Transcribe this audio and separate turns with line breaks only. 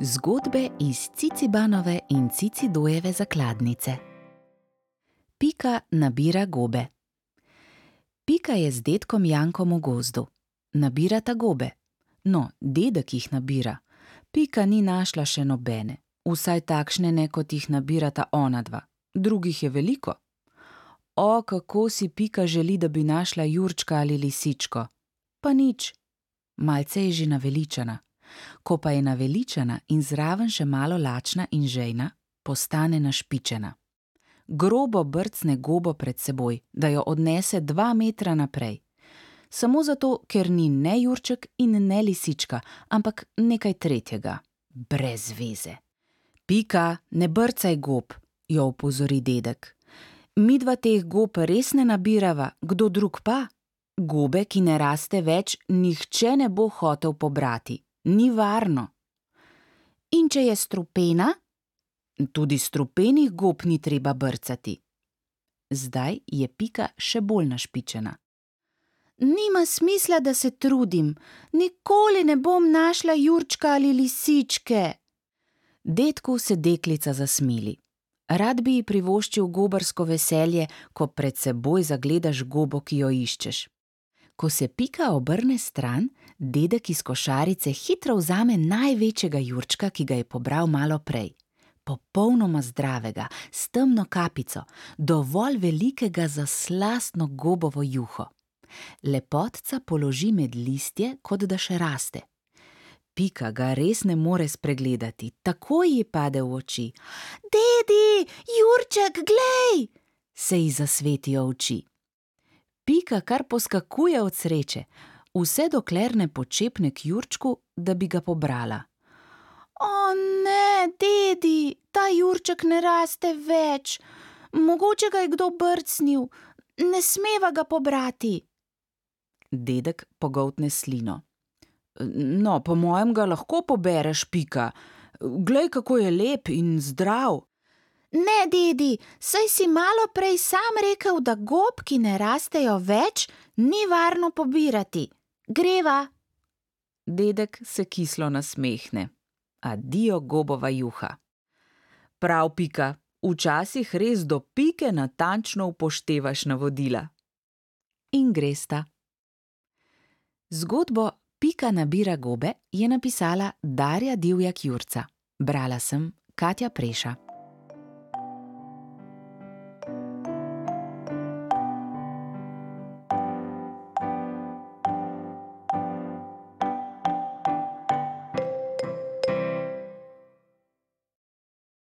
Zgodbe iz Cicibanove in Cicidojeve zakladnice. Pika nabira gobe. Pika je z dedkom Jankom v gozdu. Nabirata gobe. No, dedek jih nabira. Pika ni našla še nobene, vsaj takšne ne, kot jih nabirata ona dva. Drugih je veliko. O, kako si Pika želi, da bi našla jurčka ali lisičko. Pa nič. Malce je že naveličana. Ko pa je naveličana in zraven še malo lačna in žejna, postane našpičena. Grobo brcne gobo pred seboj, da jo odnese dva metra naprej. Samo zato, ker ni ne jurček in ne lisička, ampak nekaj tretjega. Brez veze. Pika, ne brcaj gob, jo opozori dedek. Midva teh gob res ne nabirava, kdo drug pa? Gobe, ki ne raste več, nihče ne bo hotel pobrati ni varno. In če je strupena? Tudi strupenih gob ni treba brcati. Zdaj je Pika še bolj našpičena. Nima smisla, da se trudim, nikoli ne bom našla jurčka ali lisičke. Dedku se deklica zasmili. Rad bi ji privoščil gobarsko veselje, ko pred seboj zagledaš gobo, ki jo iščeš. Ko se Pika obrne stran, dedek iz košarice hitro vzame največjega jurčka, ki ga je pobral malo prej. Popolnoma zdravega, s temno kapico, dovolj velikega za slastno gobovo juho. Lepotca položi med listje, kot da še raste. Pika ga res ne more spregledati, takoj ji pade v oči. Dedi, Jurček, glej! se ji zasvetijo oči. Pika kar poskakuje od sreče, vse dokler ne počepne k Jurčku, da bi ga pobrala. O ne, dedi, ta Jurček ne raste več, mogoče ga je kdo brcnil, ne smeva ga pobrati. Dedek pogoltne slino. No, po mojem ga lahko pobereš, Pika. Glej, kako je lep in zdrav. Ne, dedi, saj si malo prej sam rekel, da gob, ki ne rastejo več, ni varno pobirati. Greva. Dedek se kislo nasmehne. Adijo gobova juha. Prav, Pika, včasih res do pike natančno upoštevaš navodila. In gresta. Zgodbo Pika nabira gobe je napisala Darja Divjak Jurca. Brala sem Katja Preša.